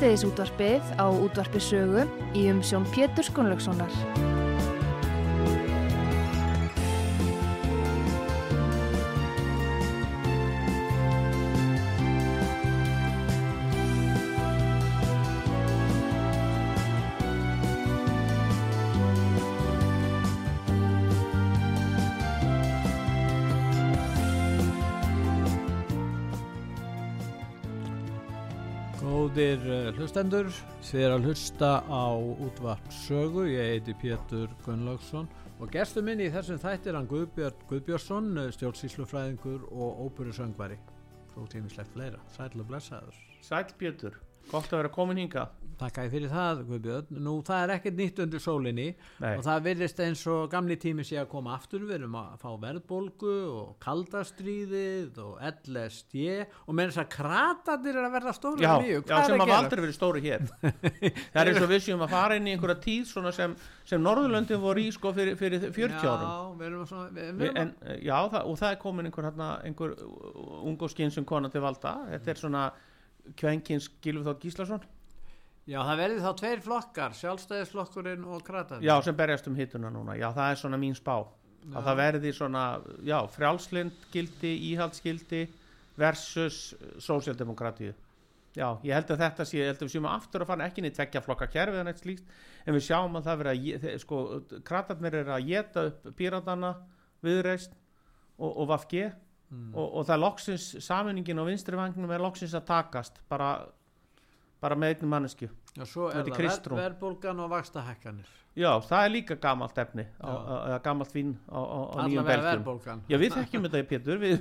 Síðdeðis útvarpið á útvarpi sögu í umsjón Pétur Skunlökssonar. Hlustendur, þið er að hlusta á útvart sögu, ég heiti Pétur Gunnlaugsson og gestur minn í þessum þættir hann Guðbjörn Guðbjörnsson, stjórnsýslufræðingur og óperusöngvari, svo tímislegt fleira, sæl og blessaður. Sæl Pétur, gott að vera komin hinga Takk að fyrir það Guðbjörn, nú það er ekkert nýtt undir sólinni Nei. og það virðist eins og gamli tími sé að koma aftur, við erum að fá verðbólgu og kaldastríðið og LSD og með þess að kratatir er að verða stóri Já, já sem að hafa aldrei verið stóri hér. Það er eins og við séum að fara inn í einhverja tíð sem, sem Norðurlöndin voru í sko fyrir, fyrir 40 árum. Já, við erum svona, við, við en, já, það, og það er komin einhver, hérna, einhver ung og skynsum kona til valda. Þetta er svona kvenkins Gilvi Þótt Gíslason Já, það verði þá tveir flokkar, sjálfstæðisflokkurinn og kratatir. já, sem berjast um hittuna núna. Já, það er svona mín spá. Að það verði svona, já, frjálslind gildi, íhaldsgildi versus sósjaldemokratíu já, ég held að þetta sé, ég held að við séum aftur að fara ekki neitt tvekja flokka kerfið en eitt slíkt en við sjáum að það verið að, sko, kratarnir eru að geta upp píratana, viðreist og, og VFG og, og það er loksins, saminingin á vinstri vangnum er loksins að takast bara, bara með einnig mannesku Já, svo er það ver, verðbólgan og vakstahekkanir. já, það er líka gamalt efni gamalt vín á, á, á nýjum Allavega belgjum verðbólgan. Já, við þekkjum þetta Pétur, við,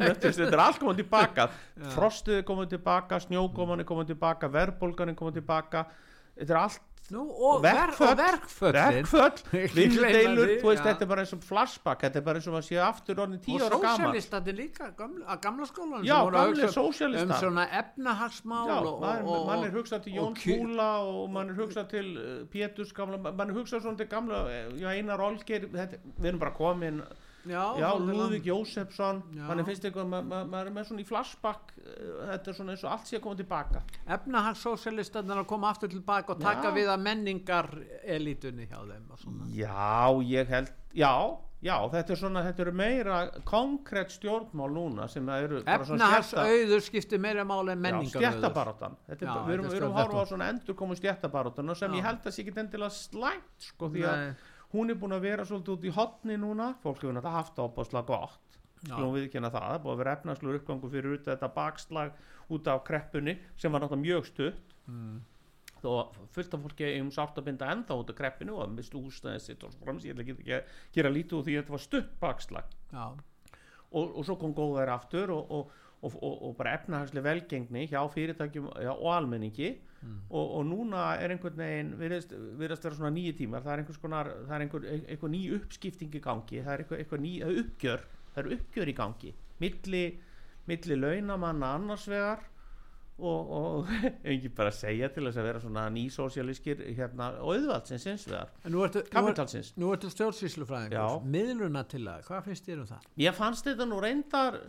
þetta er allt komið tilbaka, frostið er komið tilbaka, snjókoman er komið tilbaka, verðbólgan er komið tilbaka, þetta er allt Nú, og, ver, Verkföll. verkföll, þetta er bara eins og flashback, þetta er bara eins og að sé aftur orðin tíu Og ára gaman. sósjalistandi líka, gamla, að gamla skólan. Já, gamli sósíalistar. Um svona efnahagsmál Já, og, og, og, mann er hugsað til Jón Kúla og mann er hugsað til uh, Péturs gamla, mann er hugsað svona til gamla, eh, já, Einar þetta, við erum bara komin, Já, Lúðvík. Jósefsson, mann er finnst eitthvað, ma- ma- maður er með svona í flashback, uh, þetta er svona eins og allt sé að koma tilbaka. Efnahagssósjalistanir að koma aftur tilbaka og taka Já. við að menningar elitunni hjá þeim. Já, ég held, já, já, þetta er svona, þetta eru meira konkrétt stjórnmál núna sem það eru bara svona stétta- Efnahagsauður skiptir meira máli en menningar stjættabaróttan Já, bara- Við erum, er að horfa á svona endur komu stjættabaróttan sem Já. ég held að sé ekki endilega slæmt sko, því að. Hún er búin að vera svolítið út í hotni núna. Fólk hefur náttúrulega haft ábáslega gott. Skulum við ekki það, það er búin að vera efnagslu uppgangu fyrir út þetta bakslag út af kreppunni sem var náttúrulega mjög stutt. Mm. þó fullt af fólki um sátt að binda ennþá út af kreppinu og mistu húsnæði sitt og svo frams, ég ætla ekki að gera lítið úr því að þetta var stutt bakslag. Og, og svo kom góðar aftur og, og, og, og, og bara efnahagslega velgengni hjá fyrirtækjum já, og almenningi. Og, og núna er einhvern veginn virðast vera svona nýju tímar það er einhvers konar, það er einhver, einhver ný uppskipting í gangi, það er einhver, einhver ný uppgjör, það er uppgjör í gangi milli, milli launamanna annars vegar og, og ekki bara segja til þess að vera svona nýsósialískir hérna auðvaldsins kapitalsins nú ertu stjórnsýslufræðingur. Já. miðluna til það, hvað finnst þér um það? Ég fannst þetta nú reyndar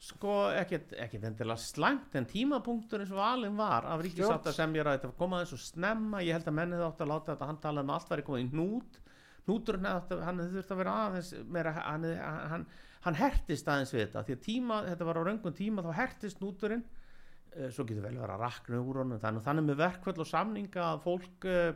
sko ekkert, ekkert endilega slæmt en tímapunktur eins og valin var af ríkisátt sem ég ræði þetta koma aðeins og snemma. Ég held að mennið átt að láta þetta hann tala um að allt væri komið í átt að- hann hefði þurft að vera aðeins meira, hann, hann, hann hertist aðeins við þetta. Því að tíma, þetta var á raungum tíma þá hertist hnúturinn. Eh, svo getur vel verið að rakna úr honum. Þannig, þannig með verkvöld og samninga að fólk uh,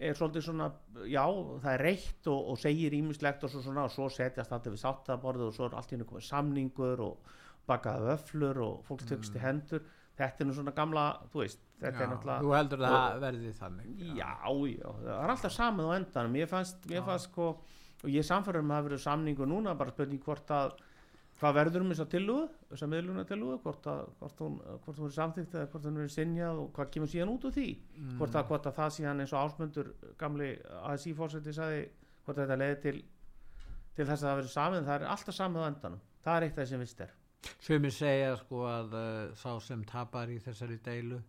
er svolítið svona já, það er reitt og, og segir ímislegt og svo svona og svo setjast alltaf við sáttaborðið og svo er allt í henni komið samningur og bakaði öflur og fólk tökst í hendur þetta er nú svona gamla, þú veist þetta er Mm. Já, náttúrulega þú heldur að og- það verði þannig já, já, það er alltaf samið á endanum mér fannst, Já. fannst sko og ég samfærum að það verður samningu núna bara spurning hvort að hvað verður um þessa tillögu, þessa miðluna tillögu hvort, að, hvort hvort hún er samþykkt eða hvort hún er sinjað og hvað kemur síðan út úr því? Hvort, að, hvort að það síðan eins og ásmundur gamli ASI fórseti sagði hvort að þetta leiði til til þess að það verður samið, það er alltaf samið á endanum. Það er eitt af það sem vist er. Sumir segja sko að uh, sá sem tapar í þessari deilu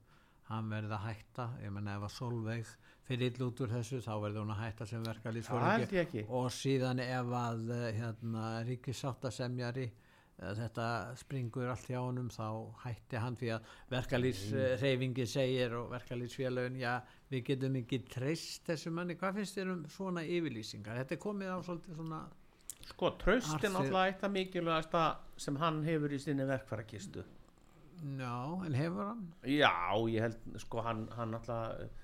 hann verði að hætta, ég menna ef að Solveig fyrir ill út úr þessu þá verði hún að hætta sem ég ekki. Og síðan ef að uh, hérna, ríkisáttasemjari uh, þetta springur allt hjá honum þá hætti hann því að verkalýsreyfingi segir og verkalýsfélagin já við getum ekki treyst þessu manni, hvað finnst þér um svona yfirlýsingar, þetta er komið á svolítið svona sko, tröst Arthur- náttúrulega eitt af mikilvægasta sem hann hefur í sinni verkfærakistu já, en hefur hann? Já, ég held, sko, hann, hann alltaf,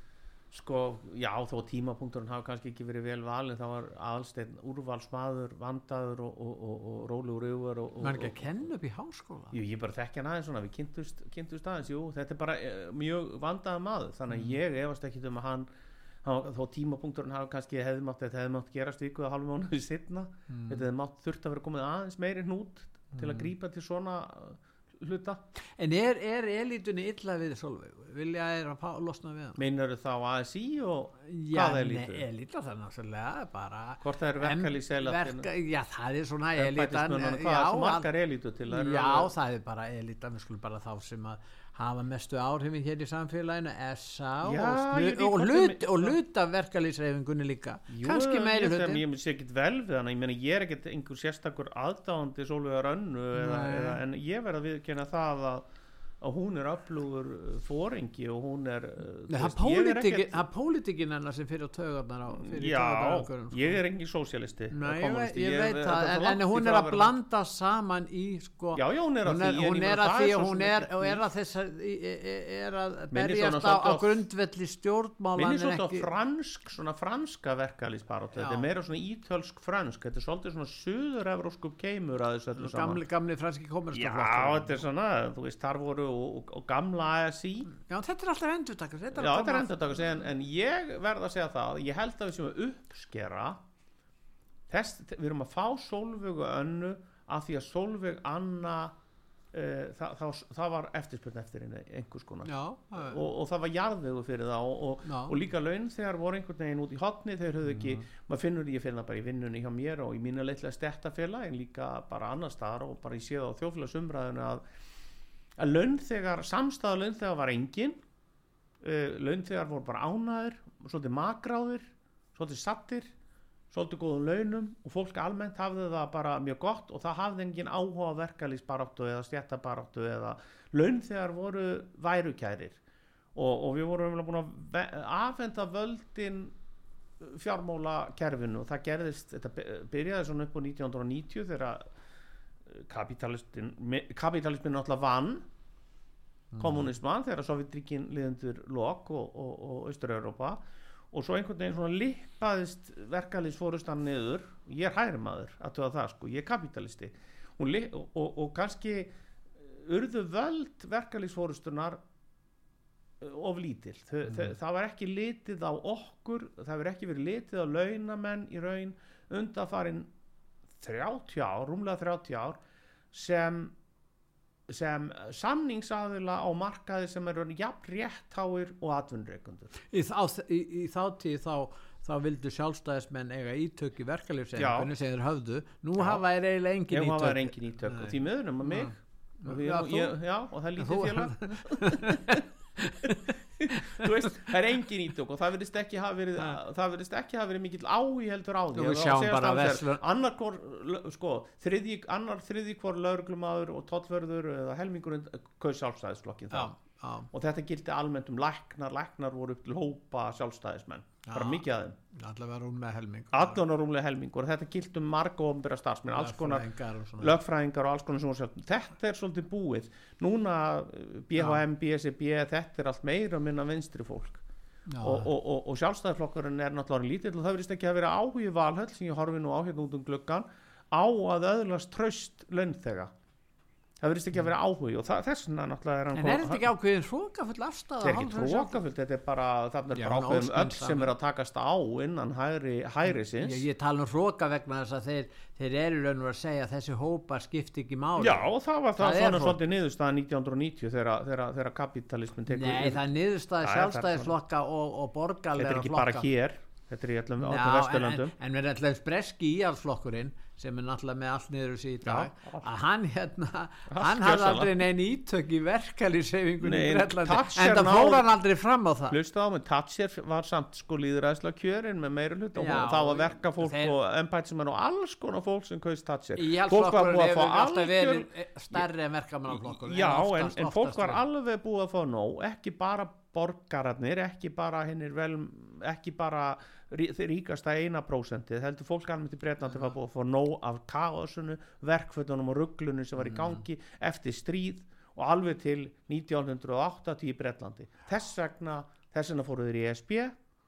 sko, já, þó tímapunkturinn hafi kannski ekki verið vel valin, þá var aðalsteinn úrvalsmaður, vandaður og, og, og, og rólegur yfir og, og, mann ekki að kenna upp í háskóla? Jú, ég bara þekki hann aðeins svona, við kynntust, kynntust aðeins, jú, þetta er bara e, mjög vandaða maður, þannig að ég efast ekki um að hann, hann þó tímapunkturinn hafi kannski hefði mátt, þetta hefði mátt gerast viku eða hálfum mánuði setna, þetta hefði mátt þurft að vera komið aðeins meiri hnút til að grípa til svona hluta. en er, er elitunni illa við Solveig vilja er að losna við hann Meinar þá ASI og já, hvað er nei, lítið? elita það náttúrulega bara Hvort það er verkalýðsela verka, já, það er svona elitan já, hvað er svo að- margar elítu til Það eru Já, það er bara elita, við skulum bara þá sem að hafa mestu áhrifin hér í samfélaginu SA og, ég snu, veit og, hvort hlut, þeim- og hlut af verkalýsreifingunni líka. Jú, kannski meiri ég, hluti ég, sé ekkit vel við hana. Ég, meina, ég er ekkit einhver sérstakur aðdáðandi Sólveigar önnu en ég verð að viðkynna það að, að hún er öflugur uh, fóringi og hún er uh, Nei, það ég er pólitíkin hennar sem fyrir á taugarnar á fyrir Já, taugarnar á einhverjum, sko. ég er engin sósialisti ég, veit- ég veit það, er en, en hún er að blanda saman í sko Já, já, hún er að því, er, ég hún er að því er og hún er, og er að þess að er að berjast svona á, grundvelli stjórnmála Minni en svolítið á ekki- fransk, svona franska verkalýsbarátt þetta Já. er meira svona ítölsk fransk. Þetta er svolítið svona suður-evrósku keimur að þessu öllu saman. gamli, franski Já, komunistaflokkur þetta er svona, þú veist, þar voru og, og gamla ASI Já, þetta er alltaf endurtakast Já, að þetta er að segja en, en ég verð að segja það, ég held að við séum að uppskera þess, við erum að fá Sólvögu önnu af því að Sólvög Anna uh, það, það, það var eftirspurn eftir einhvers konar. Já, það og, og það var jarðvegu fyrir það og, og, og líka laun þegar voru einhvern veginn út í hotni þeir höfðu ekki, maður finnur ég finna bara í vinnunni hjá mér og í mínu leitlega stettafélag en líka bara annar staðar og bara ég séð á þjófélagsumræðinu að, að laun þegar, samstæða laun þegar var engin uh, laun þegar voru bara ánæður svolítið makráður svolítið sattir svolítið góðum launum og fólk almennt hafði það bara mjög gott og það hafði engin áhuga verkalýsbaráttu eða stjættabaráttu eða laun þegar voru værukærir. Og, og við vorum búin að afhenda völdin fjármála kerfinu og það gerðist, þetta by- byrjaði svona upp á 1990 þegar kapitalistin kapitalismin náttúrulega vann kommunisman þegar Sovjetríkin liðendur lok og, og, og Austur-Europa og svo einhvern veginn svona lippaðist verkalýsfórustan niður. Ég er hægri maður að töða það sko, ég er kapitalisti. Og, og, og kannski urðu völd verkalýsfórustunar of lítil. Þau, þau, það var ekki litið á okkur það var ekki verið litið á launamenn í raun undanfarin 30 ár, rúmlega 30 ár sem sem samningsaðila á markaði sem eru jafn réttháir og atvinnreikundur í, í, í þá tíð þá þá vildu sjálfstæðismenn eiga ítök í verkalýfsengunni sem þeir höfðu. Nú Já. hafa þeir eiginlega engin ítök hafa engin ítök Nei. og því miður um að mig og, Já, þú- ég, já, og það er lítið félag veist, það er engin ítök og það verðist ekki hafa verið það verðist ekki hafa verið mikill ái heldur á því. Að við sjáum bara verslun- annar hvor l- sko, þriðji, annar þriðji hvor lauruglumadur og tollverður eða helmingurinn kaus sjálfstæðisflokkin já, það já, og þetta gildi almennt um læknar læknar voru upp til hópa sjálfstæðismenn. Bara Já. mikið af þeim. Allavega rúm með helming. Allan á rúmlega helmingur og þetta gildi um marga ofnbæra starfsmenn alls konar Lögfræðingar og svona. alls konar sem voru sjálf þetta er svolítið búið. Núna BHM, BSB, þetta er allt meira minna vinstri fólk. Og, og, og, og sjálfstæðarflokkurinn er náttúrulega lítill og það verðist ekki að vera áhugi valhöll sem ég horfi nú á hérna út um gluggan á að öðlast tröst launþega það verðist ekki að vera áhugi og það, þess vegna náttúrulega er hann En er þetta ekki ákveðin hrókafull afstæða? þetta er ekki trókafullt, þetta er bara þarna er bara nóskund öll sem er að takast á innan hægri, hægri sinns Ég, ég tala um hróka vegna þess að þeir, þeir eru raun og veru að segja að þessi hópar skipti ekki máli. Já, og það var það, Það svona svolítið niðurstaða 1990 þegar, þegar, þegar kapitalismin tekur Nei, það er það er sjálfstæðisflokka og, og þetta borgarlega er ekki bara hér þetta er í öllum, en, en, en sem er náttúrulega með allt niður þessi í dag Já, að hann hérna hann hafði aldrei neinn ítök í í en en það fór hann aldrei fram á það. Á Thatcher var samt sko líðræðsla kjörin með meira hlut og það var verka fólk þeir- og embætismenn og alls konar fólk sem kaust Thatcher. Fólk var búið að fá algjör verið eh, stærri en verkamannaflokkur já, en, en fólk var alveg búið að fá nóg ekki bara borgararnir ekki bara hinnir vel ekki bara rí- ríkasta eina prósentið heldur fólk almennt í Breitlandi var búið að fá nóg af kaosunu, verkfötunum og rugglunum sem var í gangi eftir stríð og alveg til 1980 í Breitlandi þess vegna, þess vegna fóruð þeir í ESB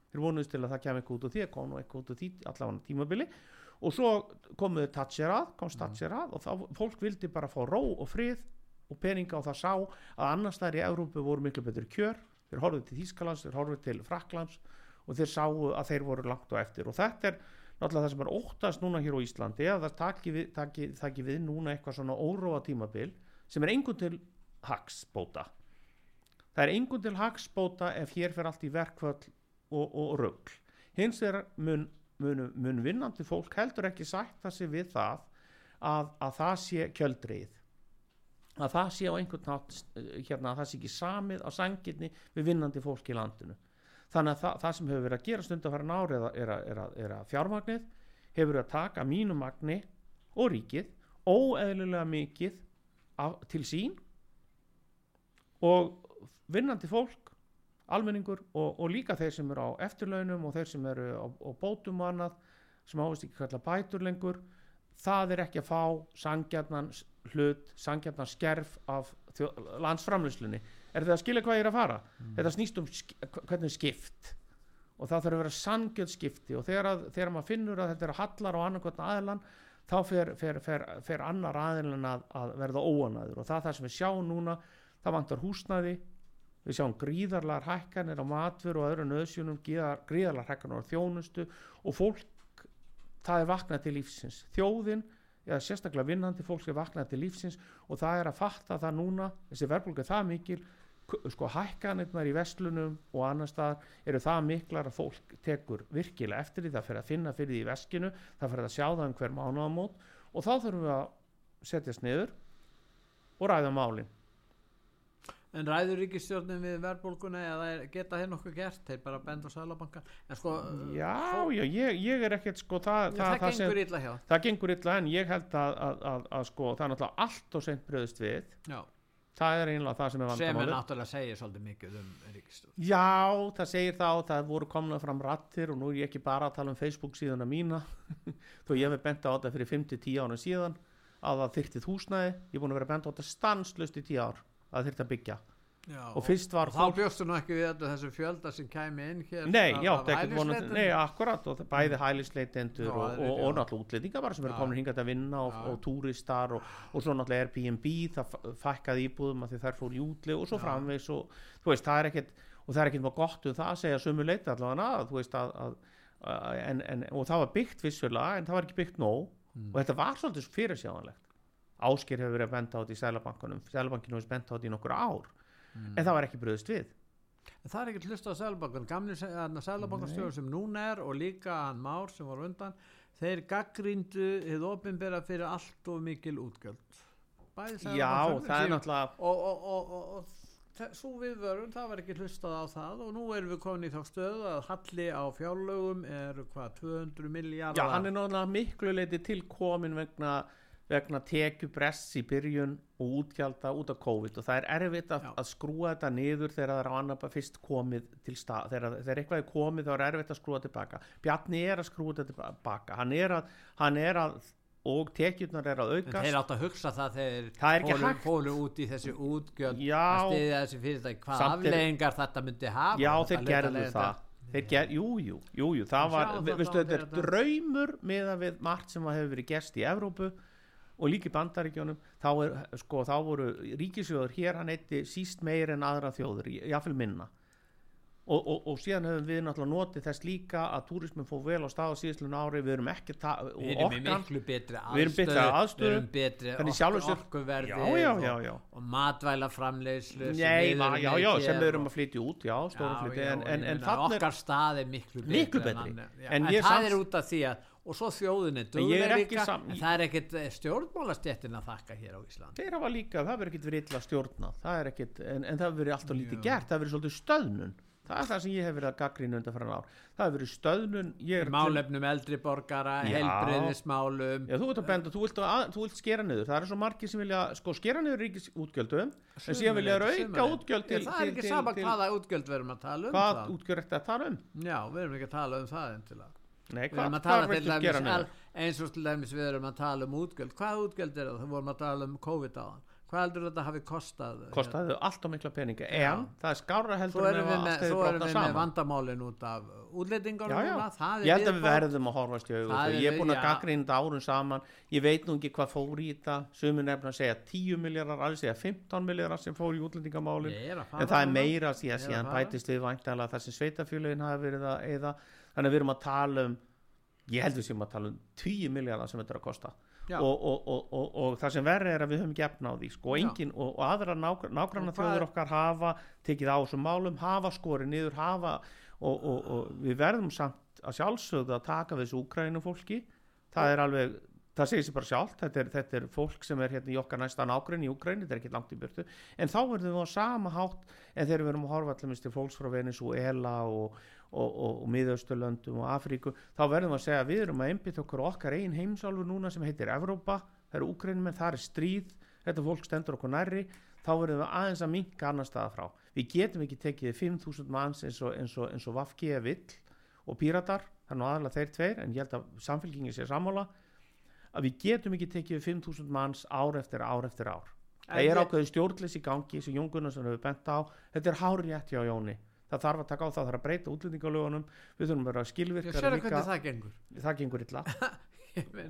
þeir vonuðist til að það kemur eitthvað út úr því kom nú eitthvað út úr því allavega tímabili. Og svo komuðu Thatcher að kom Thatcher að og þá fólk vildi bara fá ró og frið og peninga og það sá að annars þær í Európu voru miklu betur kjör þeir horfðu til Þýskalands, þeir horfðu til Fraklands og þeir sáu að þeir voru langt og eftir. Og þetta er náttúrulega það sem er óttast núna hér á Íslandi að það taki við, taki, taki við núna eitthvað svona óróa tímabil sem er engun til hagsbóta. Það er engun til hagsbóta ef hér fer allt í verkvöld og, og rugl. Hins vegar mun, mun, mun vinnandi fólk heldur ekki sætta sig við það að, að það sé kjöldreið að það sé á einhvern nátt hérna, að það sé ekki samið á sangirni við vinnandi fólk í landinu. Þannig að það, það sem hefur verið að gera stund að fara nári er, að- að- að- að fjármagnið hefur verið að taka mínu magni og ríkið óeðlilega mikið til sín og vinnandi fólk almenningur og, og líka þeir sem eru á eftirlaunum og þeir sem eru á, á bótum og annað sem ávist ekki kalla bætur lengur það er ekki að fá sangjarnan hlut, sangjarnan skerf af þjó, landsframlýslunni er það að skilja hvað ég er að fara? Þetta snýst um sk hvernig er skipt. Og það þarf að vera sangjöld skipti. Og þegar, að, þegar maður finnur að þetta er að hallar á annarkotna aðilan þá fer, fer, fer, fer annar aðilan að, að verða óanæður og það það sem við sjáum núna. Það vantar húsnæði. Við sjáum gríðarlegar hækkanir á matvör og öðru nöðsjunum gríðarlegar hækkanir á þjónustu. Og fólk það er vaknað til lífsins. Þjóðin eða sérstaklega vinnandi fólk er vaknað til lífsins og það er að fatta það núna þessi verðbólga er það mikil sko hækkanirnar í vestlunum og annar staðar eru það miklar að fólk tekur virkilega eftir því það fyrir að finna fyrir því í veskinu það fyrir að sjá það um hver mánuðamót og þá þurfum við að setjast niður og ræða málin En ræður ríkistjórnin við verðbólguna eða geta þeir nokkuð gert? Þeir bara benda á sælabankan en sko já, já, ég, ég er ekkert sko það, það, það, það, sem, gengur illa hjá. það gengur illa en ég held að, að, að, að sko það er náttúrulega allt og seint bröðust við. Já, það er einlega það sem er sem er náttúrulega segir svolítið mikið um ríkistjórn Já, það segir þá, það voru komna fram rattir og nú er ég ekki bara að tala um Facebook síðuna mína. Þó ég hef bent á þetta fyrir 5-10 ára síðan að það þyrtið húsnæði, ég er búin að vera bent á þetta stanslust í 10 ár að að byggja. Já, og fyrst var þá bjóstu nú ekki við öllu þessu fjölda sem kæmi inn hér Nei, já, það er ekkert vonandi, nei, akkurat og það- bæði hælisleitendur Já, og, og, og náttúrulega útlendingar bara sem eru komin hingað að vinna og, og túristar og, og svo náttúrulega Airbnb, það fækkaði íbúðum að þær fór í útli og svo framvegs og þú veist, það er ekkert og það er ekkert maður gott um það að segja sömu leita allavega að, þú veist að, að, að en, en, og það var byggt vissulega en það var ekki byggt nóg. Mm. og þetta var svolítið fyrirsjáðanlegt Ásker hefur verið að benda á þetta í Sælabankanum Sælabankinu hefur benda á þetta í nokkur ár. Mm. en það var ekki bröðist við. En það er ekki hlusta á Sælabankan gamli Sælabankastjóður sem núna er og líka hann Már sem var undan þeir gaggríndu hið opinbera fyrir allt og mikil útgjöld. Bæði er náttúrulega og, og, og, og, svo viðvörun, það var ekki hlustað á það og nú erum við komin í þá stöðu að halli á fjárlögum er hvað 200 miljardar Já, hann er náttúrulega miklu leiti til komin vegna, vegna tekjubress í byrjun og útgjalda út af COVID og það er erfitt að, að skrúa þetta niður þegar það er á annar fyrst komið til stað þegar, þegar eitthvað er komið þá er erfitt að skrúa tilbaka. Bjarni er að skrúa þetta tilbaka hann er að, hann er að og tekjurnar er að En aukast þeir átt að hugsa það þegar Það hægt. fóru út í þessi útgjöld Já. að stiðja þessi fyrirtæki. Hvað Samt afleðingar þetta myndi hafa? Já, þeir gerðu það. Þeir ger, jú, jú, jú, jú, það var, það þá þetta er þegar þetta- draumur með að við margt sem að hefur verið gest í Evrópu og líka í bandaríkjónum þá, er, sko, þá voru ríkisjóður hér hann eitti síst meir en aðra þjóður jáfnvel minna og, og, og síðan höfum við náttúrulega notið þess líka að túrismin fór vel á stað á síðastlun ári við erum ekki Við erum orkan- miklu betri aðstöðu. við erum betri orku, orkuverði já, já, já, já. og, og matvæla já, já, sem við erum að flytja út já, flytja, en, en, en okkar stað er miklu betri Miklu en betri. annar. já, En en, það samt- er út af því að og svo þjóðin ég dugleg ekki líka sam- en það er ekkit stjórnmálastjettin að þakka hér á Íslandi þeir hafa líka, það verður ekkert verið illa stjórna það er ekkert, en, en það hefur verið alltaf lítið gert það hefur verið svolítið stöðnun það er það sem ég hef verið að gaggrína undan fyrir ár. Það hefur verið stöðnun málefnum eldri borgara, Já. heilbreyðismálum Já, þú ert að benda, þú vilt, að, þú vilt skera niður. Það er svo margir sem vilja sko skera niður ríkis útgjöldum en síðan vilja þeir auka útgjöld til, það er til, ekki til, sama til, hvaða útgjöld við erum að tala um hvað útgjöld þetta að tala um? Já, við erum ekki að tala um það endilega Nei, við erum að tala til dæmis eins og til dæmis við erum að tala um útgjöld. Hvað útgjöld er það, að hvað heldur þetta hafi kostað? Kostaði allt á mikla peninga. Já. en það er skára svo heldur en erum við með, svo erum við með vandamálin út af útlendingar Já, já. ég held að við verðum að horfast í er ég er búin að já. þetta árum saman. Ég veit nú ekki hvað fór í þetta. Sumir nefna að segja 10 miljardar alveg segja 15 miljardar sem fór í útlendingamálin. Að en það er meira síðan, að síðan bætist við væntanlega það sem sveitafjölugin hafi verið að eða þannig að við erum að tala um ég held við sem að tala um 10 miljardar sem þetta er að kosta. Já. Og, og, og, og, og það sem verri er að við höfum gefna á því sko, engin, og, aðra hvað þjóður okkar hafa tekið á þessum málum, hafa skori niður hafa og, og, og við verðum samt að sjálfsögðu að taka við þessu úkrænum fólki það er alveg, það segir sér bara sjálft þetta er, þetta er fólk sem er hérna í okkar næsta nágræn í Úkræni, þetta er ekki langt í björtu en þá verðum við á sama hátt en þegar við erum að horfa allir til fólks frá Venezuela og, og, og, og miðausturlöndum og Afríku þá verðum við að segja að við erum að einbytta okkur okkar einn heimsálfu núna sem heitir Evrópa, það eru Úkrænum en það er stríð, þetta fólk stendur okkur nærri þá verðum við aðeins að minka annar staða frá. Við getum ekki tekið 5.000 manns eins og, eins eins Vafki vill og Píratar, nú aðalega þeir tveir en ég held að samfélkingi sé sammála að við getum ekki tekið 5.000 manns ár eftir ár eftir ár. Það er ákveðin stjórnleysi í gangi sem Jón Gunnarsson hefur bent á. Þetta er hár rétt hjá Jóni. Það þarf að taka á það, það þarf að breyta útlendingalögunum. Við þurfum að vera Ég skilvirkar sér að líka, hvernig það gengur. Það gengur illa.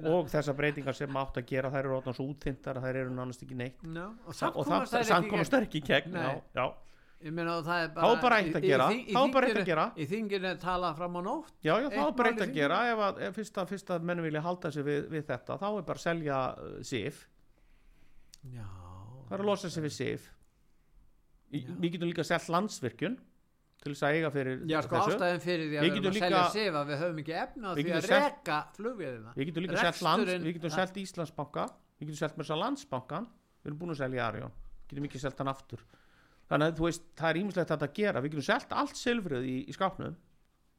Og þessar breytingar sem átt að gera þær eru orðnar svo útþyndar að þær eru nánast ekki neitt. Já, og og það ekki komast ekki í gegn. Já, já, Ég meina það er Þá bara er bara eitt að í- í gera. þing- í Þá er bara eitt að gera. Í þinginu talað fram á nótt. Já, já, Eitt er bara eitt í að gera. ef, að, ef fyrst, að, fyrst að menn vilja halda sig við, við þetta þá er bara að selja uh, SIF. Já. Það er að losa sig við SIF. Í- við getum líka selt landsvirkjun til þess að eiga fyrir Já, sko ástæðin fyrir því að Við við erum að selja sig að við höfum ekki efna því að reka flugvéðina við getum líka getum selt Íslandsbanka. Við getum að landsbankan við erum búin að selja Arjón, getum ekki selt hann aftur þannig að þú veist, það er ímislegt að gera. Við getum selt allt silfrið í, í skápnum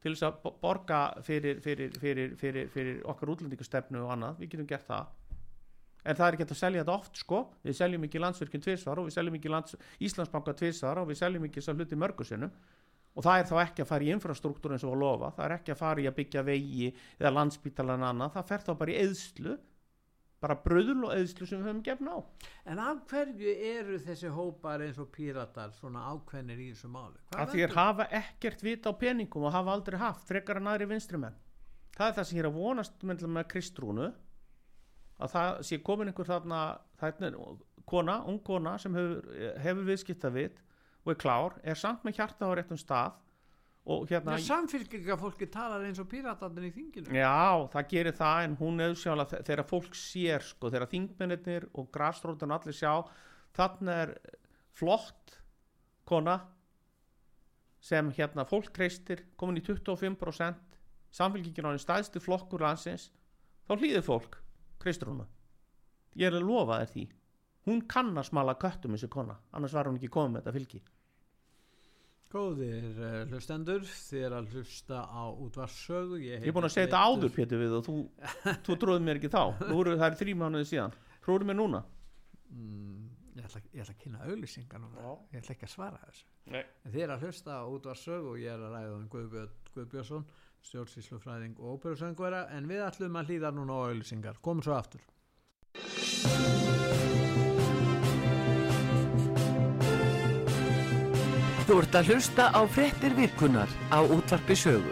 til þess að bo- borga fyrir, fyrir, fyrir, fyrir, okkar útlendingastefnu og annað, við getum gert það. En það er ekki að selja þetta oft sko. Við seljum ekki landsvirkjun tvisvar og við seljum ekki lands, Íslandsbanka tvisvar og við seljum ekki þess að hluti mörgusinnum og það er þá ekki að fara í infrastruktúr eins og að lofa það er ekki að fara í að byggja vegi eða landsbítalan annað, það fer þá bara í eðslu bara bröðul og eðslu sem við höfum gefn á. En af hverju eru þessi hópar eins og píratar svona ákveðnir í þessu? Hvað að þér hafa ekkert vita á peningum og hafa aldrei haft, frekar en aðri vinstrimenn. Það er það sem ég er að vonast með, Kristrúnu að það sé komin einhver þarna er kona, ung kona sem hefur, hefur viðskipta við og er klár, er samt með hjarta á réttum stað hérna Já, samfélkingafólki talar eins og píratarnir í þinginu. Já, það gerir það en hún er sjálf að þegar fólk sér sko, þegar þingmennir og grafstrótan allir sjá, þannig er flott kona sem hérna fólk treystir komin í 25% samfélkingin á henni stæðstu flokkur landsins þá hlýðir fólk treystir hún. Ég er að lofa þér því. Hún kann að smala köttum þessi kona annars var hún ekki komið með þetta fylgi Góðir uh, hlustendur, þið er að hlusta á útvarsögu ég er búin að segja þetta áður Pétur við og þú, þú tróði mér ekki þá. Nú eru það er þrý mánuði síðan. Tróði mér núna? Mm, ég, ætla, ég ætla að kynna auðlýsingar núna. Já. Ég ætla ekki að svara þessu. Nei. En þið er að hlusta á útvarsögu og ég er að ræða um Guðbjörn Guðbjörnsson stjórnsýslufræðing og óperusöngvera en við ætlum að hlýða núna á auðlýsingar komum svo aftur Þú ert að hlusta á frettir virkunar á útvarpi sögu.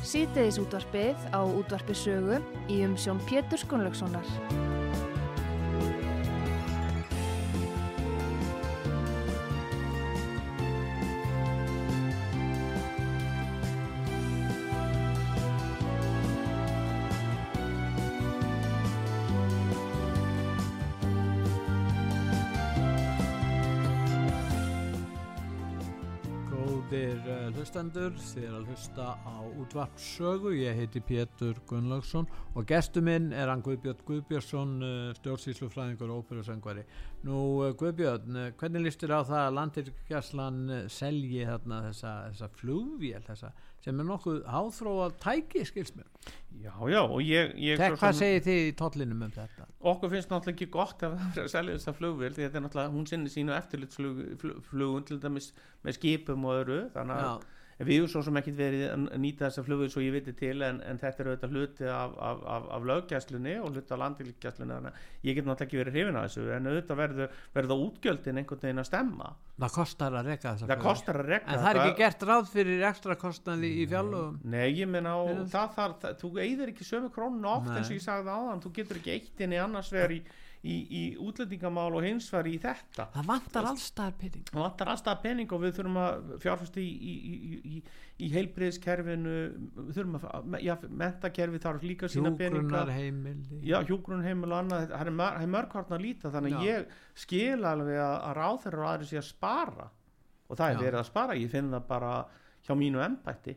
Sýteðis útvarpið á útvarpi sögu í um sjón Pétur Skunlökssonar. Hlustendur, þið er að hlusta á útvarpsögu, ég heiti Pétur Gunnlaugsson og gestu minn er hann Guðbjörn Guðbjörnsson, uh, stjórnsýslufræðingur og óperusöngvari. Nú uh, Guðbjörn, uh, hvernig listir á það að landirkjæslan uh, selji þarna þessa, þessa flugvél þessa, sem er nokkuð háþróað tæki, skils mér? Já, já, og ég, ég Tek, hvað segir þið í tollinum um þetta? okkur finnst náttúrulega ekki gott að selja þessa flugvél því þetta er náttúrulega, hún sinni sínu eftirlitsflugun til dæmis með skipum og öðru þannig að En við erum svo sem ekkert verið að nýta þessa flugvél svo ég viti til en, en þetta er auðvitað hluti af, af, af, af löggæslunni og hluti af landvílgæslunni þannig að ég get náttúrulega ekki verið hrifin að þessu en auðvitað verður, verður útgjöldin einhvern veginn að stemma það kostar að reka þessa það flugvél. kostar að rekka En það er ekki gert ráð fyrir ekstra kostnaði í fjárlögum? Nei, ég meina á, það þarf, það, þú eigðir ekki sömu krónu oft eins og ég sagði áðan, þú getur ekki eitt inn í annars vegar í, í, útlendingamál og hins vegar í þetta Það vantar allstaðar pening. það vantar alltaf pening og við þurfum að fjárfæsta í, í, í, heilbriðskerfinu við þurfum að, já, mentakerfi þarf líka sína peninga Hjúgrunar heimili. já, hjúgrunheimil og annað það er það er mörghartna að líta þannig að ég skil alveg að, ráþeirra og aðri sé að spara og það er Já. verið að spara, ég finn það bara hjá mínu embætti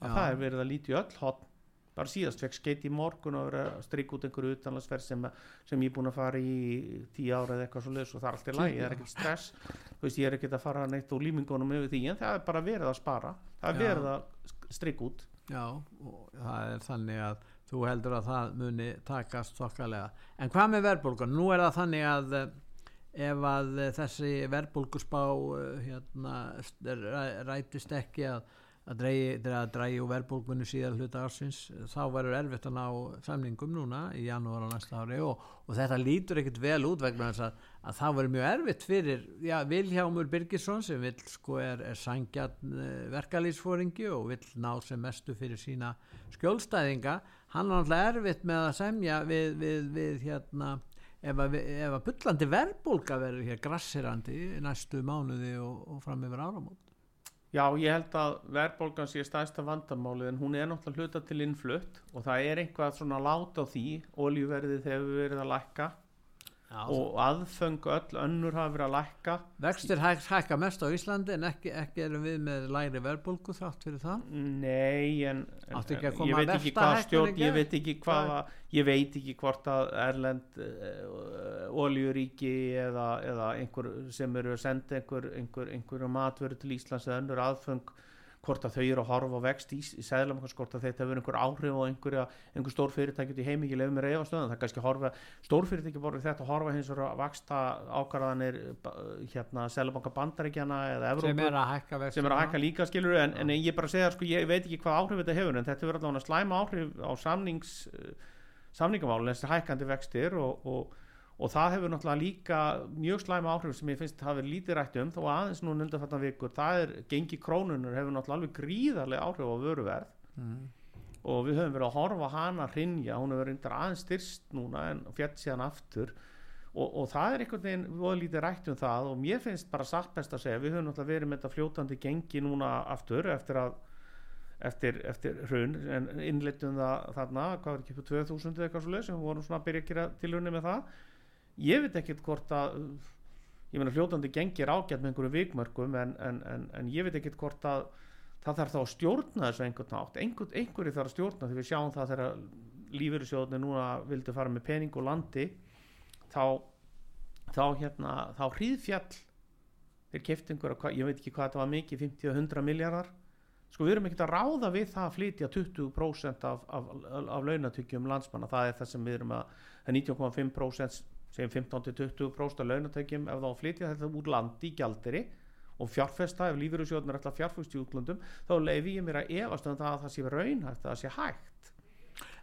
að Já. það er verið að líti öll hot bara síðast fekk skeitt í morgun og verið að strika út einhverju utanlandsferð sem, sem ég er búin að fara í tíu ára eða eitthvað svo leiðis og það er allt í lagi, það er ekkert stress þú veist, ég er ekkert að fara neitt úr límingunum yfir því en það er bara verið að spara það er Já. verið að strika út Já, og það er þannig að þú heldur að það muni takast þokkalega. En hvað með verðbólgan? Nú er það þannig að eh, ef að þessi verðbólguspá eh, hérna, st- ræ- rætist ekki að, að dregi úr verðbólgunni síðan hluta ársins, þá verður erfitt að ná samningum núna í janúar á næsta ári og, og þetta lítur ekkert vel út vegna þess að, að það verður mjög erfitt fyrir já, Vilhjámur Birgisson sem vill sko er, er sangjarn verkalýsfóringi og vill ná sem mestu fyrir sína skjólstæðinga. Hann er náttúrulega erfitt með að semja við, við, við hérna ef að, að bullandi verðbólga verður hér grassirandi næstu mánuði og, og fram yfir áramót Já, ég held að verðbólgan sé stæðsta vandamálið en hún er náttúrulega hluta til innflutt og það er eitthvað svona lát á því oljuverðið hefur verið að lækka Já, og aðföng öll önnur hafa verið að lækka. Vextir hæk, hækka mest á Íslandi en ekki, ekki erum við með læri verðbólgu þátt fyrir það? Nei, en, en ég veit hvað stjórn, ég veit ekki hvaða ég veit ekki hvort að Erlend uh, oljuríki eða, eða einhver sem eru að senda einhver, einhver, einhver matveru til Íslands eða önnur aðföng hvort að þau eru að horfa á vext í, í sæðlamkans hvort að þetta hefur einhver áhrif á einhverja einhver stór fyrirtæki út í heimi ekki lefum mér eða stöðan það kannski horfa, stór fyrirtæki borður þetta að horfa hins vegar að vaksta ákvarðanir hérna sæðlamkanka bandaríkjana eða Evrópu sem er að hækka sem er að hækka líka skilur en, en ég bara segja sko, ég veit ekki hvað áhrif þetta hefur en þetta hefur allavega slæma áhrif á samnings uh, samningamálun þessi hækkandi vextir og, og, og það hefur náttúrulega líka mjög slæma áhrif sem ég finnst hafi lítið rætt um þó aðeins nú nundarfattan vikur. Það er gengi krónunar hefur náttúrulega alveg gríðarlega áhrif á vöruverð. Mm. og við höfum verið að horfa hana hrinja, hún hefur reyndar aðeins styrst núna en fjett síðan aftur. Og, og það er einhvern veginn voða lítið rætt um það og mér finnst bara satt best að segja við höfum náttúrulega verið með þetta fljótandi gengi núna aftur eftir að eftir, eftir hrun en innleitum það þarna, hvað var ekki upp 2000 eða eitthvað svo leið sem vorum svona að byrja að gera tilhörni með það ég veit ekkert hvort að ég meina fljótandi gengi er ágætt með einhverju vikmörkum en, en, en, en ég veit ekkert hvort að það þarf þá að stjórna þessu einhvern nátt Einhver, einhverju þarf að stjórna. Því við sjáum það þegar lífeyrissjóðunni núna vildu fara með pening og landi þá þá hérna, þá hríðfjall. Þeir kefti einhverja, ég veit ekki hvað þetta var mikið 50-100 miljardar sko við erum ekkert að ráða við það að flytja 20% af, af, af, launatökjum landsmanna, það er það sem við erum að það er 19,5% sem 15-20% af launatökjum ef þá flytja þetta úr landi í gjaldiri og fjárfesta ef lífeyrissjóðunir ætla að fjárfesta í útlöndum þá leifi ég mér að efast um það að það sé raunhægt að það sé hægt.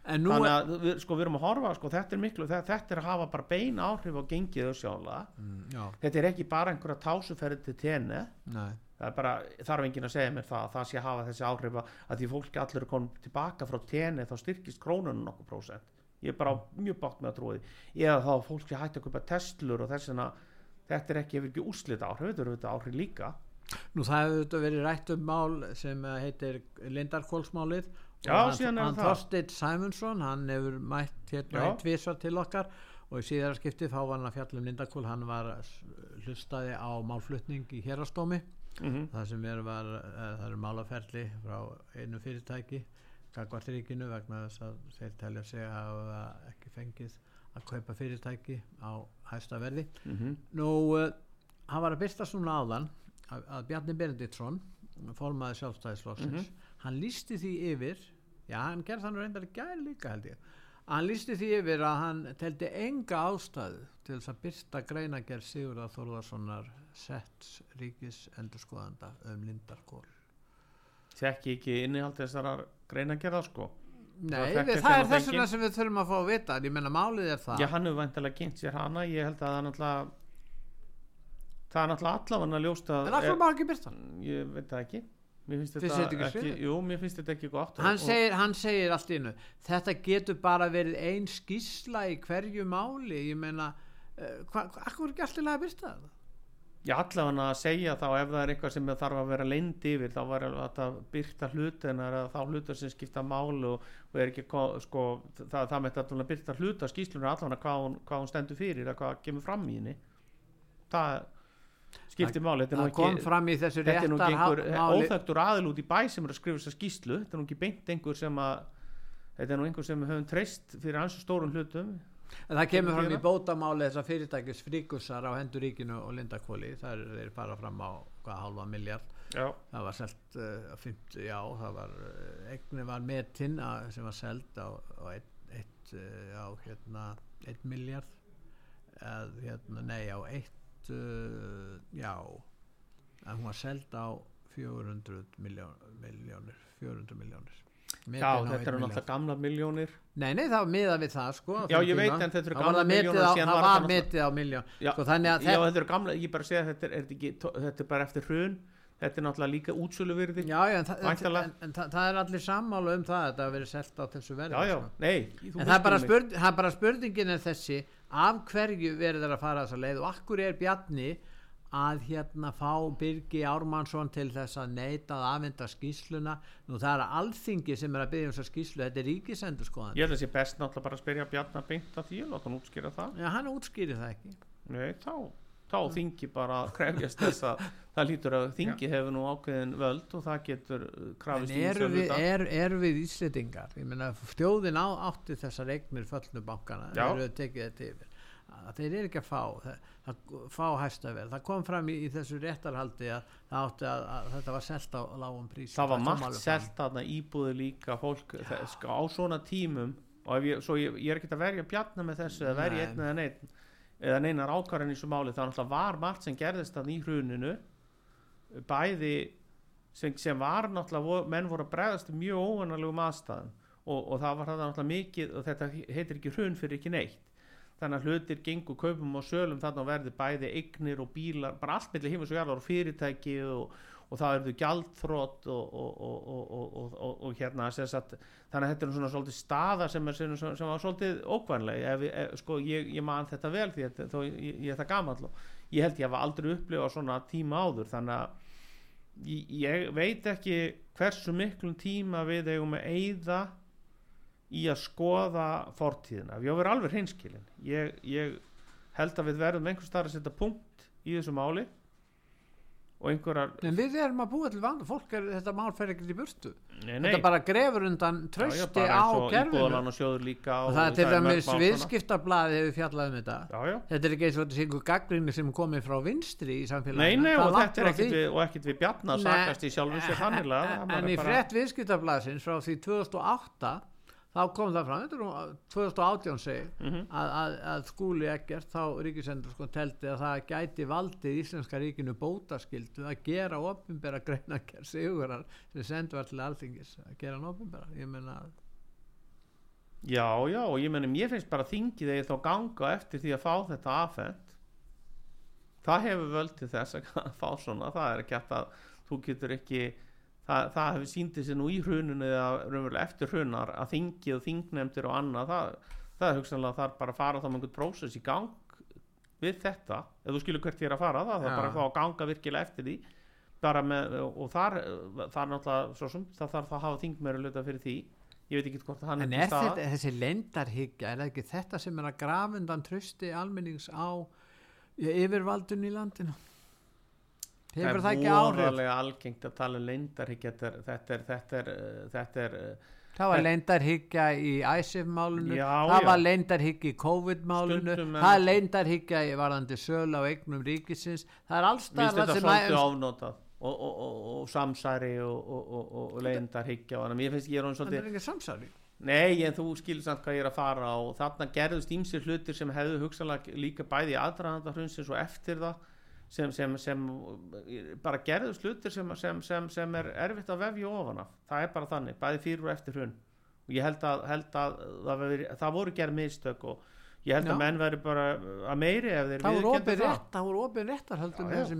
Þannig að við, sko, við erum að horfa sko, þetta er miklu, þetta, þetta er að hafa bara bein áhrif á gengið sjálega Mm, þetta er ekki bara einhverja tásuferði til tenni það er bara, þarf enginn að segja mér það að það sé að hafa þessi áhrif að, því fólki allir er komin tilbaka frá tenni þá styrkist krónunum nokkuð prósent ég er bara mjög bátt með að trúi því. Eða þá fólk sé hægt að kaupa testlur og þess vegna þetta er ekki, ekki úrslit áhrif þetta eru þetta áhrif líka. Nú það hefur verið rætt um mál sem eh, heitir Lindarkólsmálið og hann, síðan er hann hefur mætt hérna tvisvar til okkar. Og í síðara skiptið þá var hann að fjalla um Lindarkól hann var hlustaði á málflutning í hérastómi mm það sem er var eh, það eru málaferli frá einu fyrirtæki Gagvart ríkinu vegna þess að þeir telja sig að hafa ekki fengið að kaupa fyrirtæki á hæsta verði. -hmm. Nú, uh, hann var að byrsta svona áðan að, að Bjarni Benediktsson formaði sjálfstæðisflokksins hann lísti því yfir já, hann gerði þannig reyndar í gæri líka held ég. Hann lísti því yfir að hann teldi enga ástæðu til þess að byrsta greinagerð Sigurðar Þórðarssonar sett ríkis endurskoðanda um Lindarkól þekki ekki innihald þessar greina gerða sko. Nei, þekkti við, það er þess vegna sem við þurfum að fá að vita en ég menna málið er það. Já hann hefur væntilega kynnt sér hana ég held að það er náttúrulega það er náttúrulega ljóst að en það má ekki byrsta ég veit það ekki. Mér finnst þetta ekki ekki, jú, mér finnst þetta ekki gott. Hann segir, hann segir allt innu þetta getur bara verið ein skísla í hverju máli. Ég meina uh, hvað hva, er ekki alltaf að byrsta það Já, allavega að segja þá ef það er eitthvað sem þarf að vera leynd yfir þá var þetta byrta hlutin eða þá hlutar sem skipta máli og, og er ekki ko- sko, það, það með þetta byrta hluta skýslunar allavega hvað hún, hvað hún stendur fyrir eða hvað kemur fram í henni. Það skiptir máli þetta er nú ekki, þetta er nú ekki einhver máli óþægtur aðil út í bæ sem er að skrifa þessa skýslu þetta er nú ekki beint einhver sem að þetta er nú einhver sem við höfum treyst fyrir ansi stórum hlutum en það kemur fram í bótamáli þess að fyrirtækis fríkusar á hendur ríkinu og lindakóli það er þeir fara fram á hvað halva miljard Já, það var selt uh, 50, já, það var uh, eigni var metinn sem var selt á, á eitt, eitt uh, á hérna, miljard eð, hérna, nei, á eitt uh, já að hún var selt á 400 miljón, miljónir 400 miljónir já þetta eru náttúrulega gamla miljónir Nei, nei, það var miðað við það sko Já, ég veit, tíma. en þetta eru Það var gamlar það Það var metið á miljón Já, sko, að Já, þetta þetta eru gamla, ég bara segja að þetta er, er þetta tó- þetta er bara eftir hrun. Þetta er náttúrulega líka útsölu virði Já, já, en, það, en, en, en það, það er allir sammála um það að þetta hafi verið selt á þessu verði já, já, sko. nei En það er, bara spurning, það er bara spurningin er þessi af hverju verður þeir að fara þessa leið? Og akkur er Bjarni að hérna fá Birgi Ármannsson til þess að neita að afvinda skýsluna nú það er alþingi sem er að byggja um þessa skýslu þetta er ríkisendur skoðan Ég held að sé best náttúrulega bara að spyrja Bjarnar beint að því og láta hann útskýra það. Já, hann útskýri það ekki. Nei, þá, þá þingi bara að krefjast þess að það lítur að þingi hefur nú ákveðin völd og það getur uh, krafist í eru við, er, eru við Íslendingar? Ég meina þjóðin á átti þessar eignir föllnu að þeir eru ekki að fá það, það, fá hæsta verð það kom fram í, í þessu réttarhaldi að, það að, að þetta var selt á lágum prís það var margt selt þarna íbúðu líka fólk það, sko, á svona tímum og ég, svo ég, ég er ekki að verja Bjarnar með þessu eða verja einn eða neinn eða neinar ákvarðan í þessu máli það var margt sem gerðist þarna í hruninu bæði sem, sem var náttúrulega menn voru að bregðast mjög óvanarlegum aðstæðum og, og það var það náttúrulega mikið og þetta heitir ekki hrun fyrir ekki neitt þannig að hlutir gengur kaupum og sölum þarna og verði bæði eignir og bílar bara allt mellir heimins og jarðar og fyrirtæki og, og það verður gjaldþrótt og, og, hérna sagt, þannig að þetta er svona svolítið staða sem, er, sem, sem var svolítið ókvæmleg ef, ef, sko, ég, ég man þetta vel því að þó, ég, ég er það gamall og ég held ég hafa aldrei upplifað svona tíma áður. Þannig að ég, ég veit ekki hversu miklum tíma við eigum að eyða í að skoða fortíðina. Ef ég á að vera alveg hreinskilin ég, ég held að við verðum einhvers staðar að setja punkt í þessu máli og einhverjar en við erum að búa til vanda. Fólk er, þetta mál fer ekkert í burtu. Nei, nei, þetta bara grefur undan já, já, trösti bara á eins og það er til dæmis viðskiptablaði hefur fjallað um þetta. Já, já. Þetta er ekki eins og þetta sé einhver gaggrinni sem komið frá vinstri í samfélaginu. Nei, og er ekkit við, og ekkit við bjarnar sakast í sjálfum sér þannilega en, en í frett viðskiptablaðsins frá því 2008 þá kom það fram, þetta er nú 2018 segi, Mhm. að, að, að skúli ekkert þá ríkisendur sko teldi að það gæti valdið íslenska ríkinu bótaskildu að gera opinbera greinagerð sigurar sem sendu var til alþingis að gera hann opinbera ég meina Já, já, og ég meni, mér finnst bara þingið eða þá ganga eftir því að fá þetta afhent það hefur völd til þess að fá svona það er ekki að þú getur ekki það, það hefur síndið sér nú í hruninu eða raunverulega eftir hrunar að þingið og þingnefndir og annað það, það er hugsanlega þar bara að fara þá með einhvern prósess í gang við þetta ef þú skilur hvert er að fara það, það er bara að fá að ganga virkilega eftir því með, og þar það er náttúrulega svo sem, það þarf að hafa þingmeira luta fyrir því, ég veit ekki hvort hann En til er staðar. þetta, þessi lendarhyggja, er ekki þetta sem er að grafundan trösti almennings á yfirvaldun í landinu? Hefur það ekki áhrif? voðalega algengt að tala um leyndarhyggja þetta er, þetta er, þetta er, þetta er uh, Það var leyndarhyggja í ISIF-málunu, Já, það var leyndarhyggja í COVID-málunu, Stundum er- það er leyndarhyggja í varðandi sölu á eignum ríkisins, það er allstað þetta svolítið ofnotað og, og, og, og samsæri og, og, og, og, og leyndarhyggja og annað. mér finnst ég er hún Það er ekki samsæri. Nei, en þú skilur samt hvað ég er að fara og þarna gerðust ímsir hlutir sem hefðu hugsanlega líka bæði í aðdraðanda hrunsins og eftir það sem, sem, sem bara gerðust hlutir sem, sem, sem, sem er erfitt að vefja ofan af. Það er bara þannig, bæði fyrir og eftir hrun. Og ég held að, held að það, veri, það voru gerð mistök og ég held Já. að menn veri bara að meiri ef þeir Það viðurkenndu opið rétt, það voru opið réttar heldur með þessi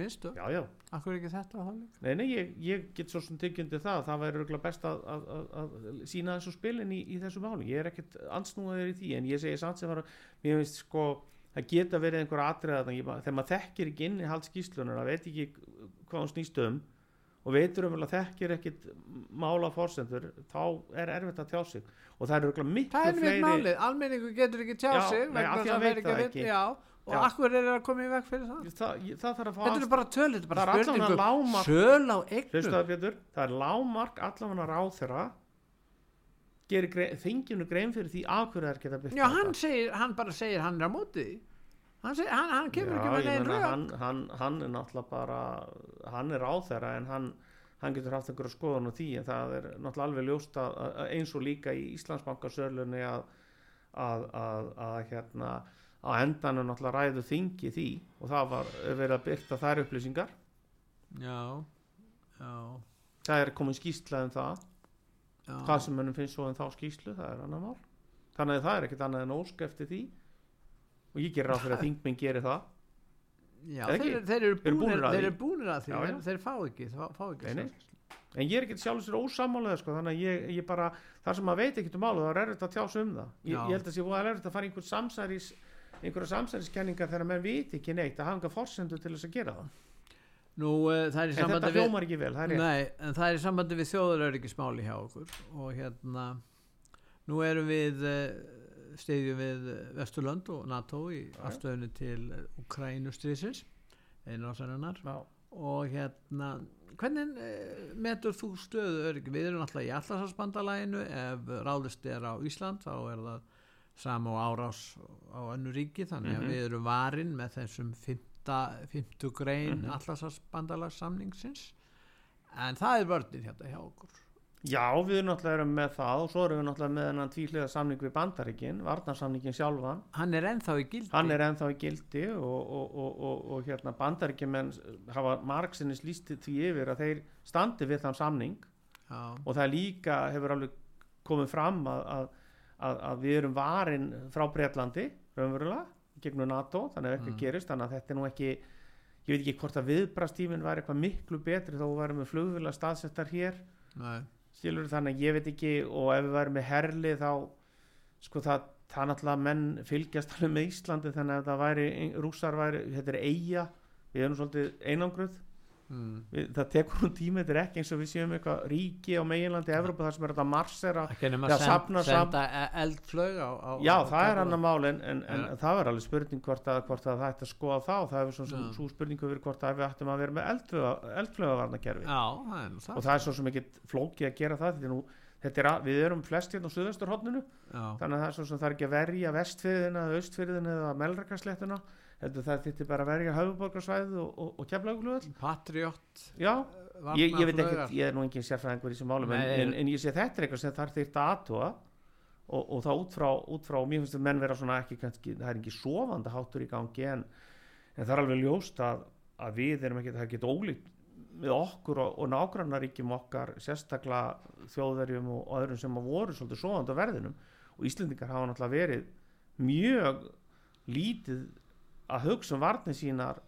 já, Akkur er ekki þetta að halda? Nei, nei, ég, ég get svo sem tekjundi það það væri best að, að, að, að sína þessu spilin í, í þessu máli. Ég er ekkert ansnúaður í því en ég segi sem var mér finnst sko það geta verið einhver atriða þegar maður þekkir ekki inn í hald skýslunar það veit ekki hvað hún snýst um og veitur um að þekkir ekkit mála fórsendur þá er erfitt að tjá sig. Og það er örgulega miklu Það er fleiri málið, almenningu getur ekki tjá Já, sig nei, að að ekki. vita- Já, og Já. akkur er að koma í veg fyrir það? Það, það þarf að fá Þetta er bara töl, þetta er bara spurningum Söl á eignum. Það er lágmark allavega ráþera gerir grei, þinginu grein fyrir því af hverju það er geta byrta Já, hann, segir, hann bara segir hann er á móti því. Hann, segir, hann, hann kemur ekki með neinn rög hann, hann, hann er náttúrulega bara hann er ráþera en hann, hann getur haft einhverja skoðun á því en það er náttúrulega alveg ljóst að, að eins og líka í Íslandsbankasörlunni að, að, að, að hérna á endanum náttúrulega ræðu þingi því og það var verið að byrta þær upplýsingar. Já, já, það er komin skýrsla um það. já hvað sem mönnum finnst svo en þá skýslu það er annar mál. Þannig að það er ekkert annað en ósk eftir því. Og ég gerir ráð fyrir að þingminn gerir það. Já, þeir, þeir eru Þeir eru búnir að því. eru búnir að því Já, já. þeir, fá ekki, fá, fá ekki staðfest. en ég er ekkert sjálfur sér ósamálega sko, þannig að ég, ég bara, þar sem maður veit ekkert um málu þá er erfitt að tjá sig um það. Ég, ég held að sé voða erfitt að fara einhver samsæris einhverja samsæriskenningar þegar menn veit ekki neitt að hafa enga forsendu til þess að gera það Nú, uh, það er í en þetta sambandi við hljómar ekki vel, það er rétt Nei, en það er í sambandi við þjóðuröryggismáli hjá okkur og hérna nú erum við uh, stiðjum við eh, Vesturlönd og NATO í afstöðinu til Ukrænustriðsins einu ásarinnar Já. og hérna hvernig uh, metur þú stöðu öryggi við erum alltaf í allarsasbandalæginu ef ráðist er á Ísland þá er það sama og árás á önnu ríki þannig að Mhm. við erum varin með þessum 50 grein mm Mhm. allarsasbandalagssamningsins en það er vörðin hérna hjá okkur. Já, við náttúrulega erum með það og svo erum við náttúrulega með hennan tvíhliða samning við bandaríkin, varnarsamningin sjálfan. Hann er ennþá í gildi. Hann er ennþá í gildi og, og, og, og, og hérna bandaríkjumenn hafa margsinnis lístið því yfir að þeir standi við þann samning. Já, og það líka hefur alveg komið fram að, að, að, að við erum varin frá Breitlandi raunverulega, gegnum NATO þannig að eitthvað gerist, þannig að þetta er nú ekki ég veit ekki hvort að viðbrastíminn væri eitthvað miklu betri þó við værum með flugvila staðsettar hér. Skilur þannig að ég veit ekki og ef við værum með herli þá sko það, það náttúrulega menn fylgjast alveg með Íslandi þannig að það væri, rússar væri, þetta er eiga við erum svolítið einangruð mm. við, það tekur hún tíma, þetta er ekki eins og við séum eitthvað ríki á meginlandi Evrópa þar sem er þetta marsera ekki nema Já, að safna send, sam- senda e- eldflög á, á já á það er annar mál en, en, en Ja. það er alveg spurning hvort að, hvort að það ætti að skoða þá. Það hefur svo, Já. svo spurningu verið hvort að við ættum að vera með eldflögavarnakerfi já, það er nú það og það er svo sem ekki flókið að gera það þetta er nú, þetta er að, við erum flest hérna á suðvesturhóttninu já, þannig að það er svo sem það er ekki að verja vestfyrðina eða austfyrðina eða melrakasléttuna heldur það þetta bara að verja höfuborgarsvæðið og, og, og keflaugluðall Patriot já, ég, ég veit ekki, ég er nú engin sérfræðingur í þessum málum en, en, en ég sé þetta er eitthvað sem þarf þýrt að aðtúa og, og það út frá, út frá mér finnst að menn vera svona ekki kannski, það er ekki sofandi háttur í gangi en, en það er alveg ljóst að, að við erum ekki, það er ekki ólíkt með okkur og, og nágrannaríkjum okkar sérstaklega þjóðverjum og, öðrum sem voru svolítið sofandi á verðinum. Og Íslendingar hafa náttúrulega verið mjög lítið að hugsa um varnir sínar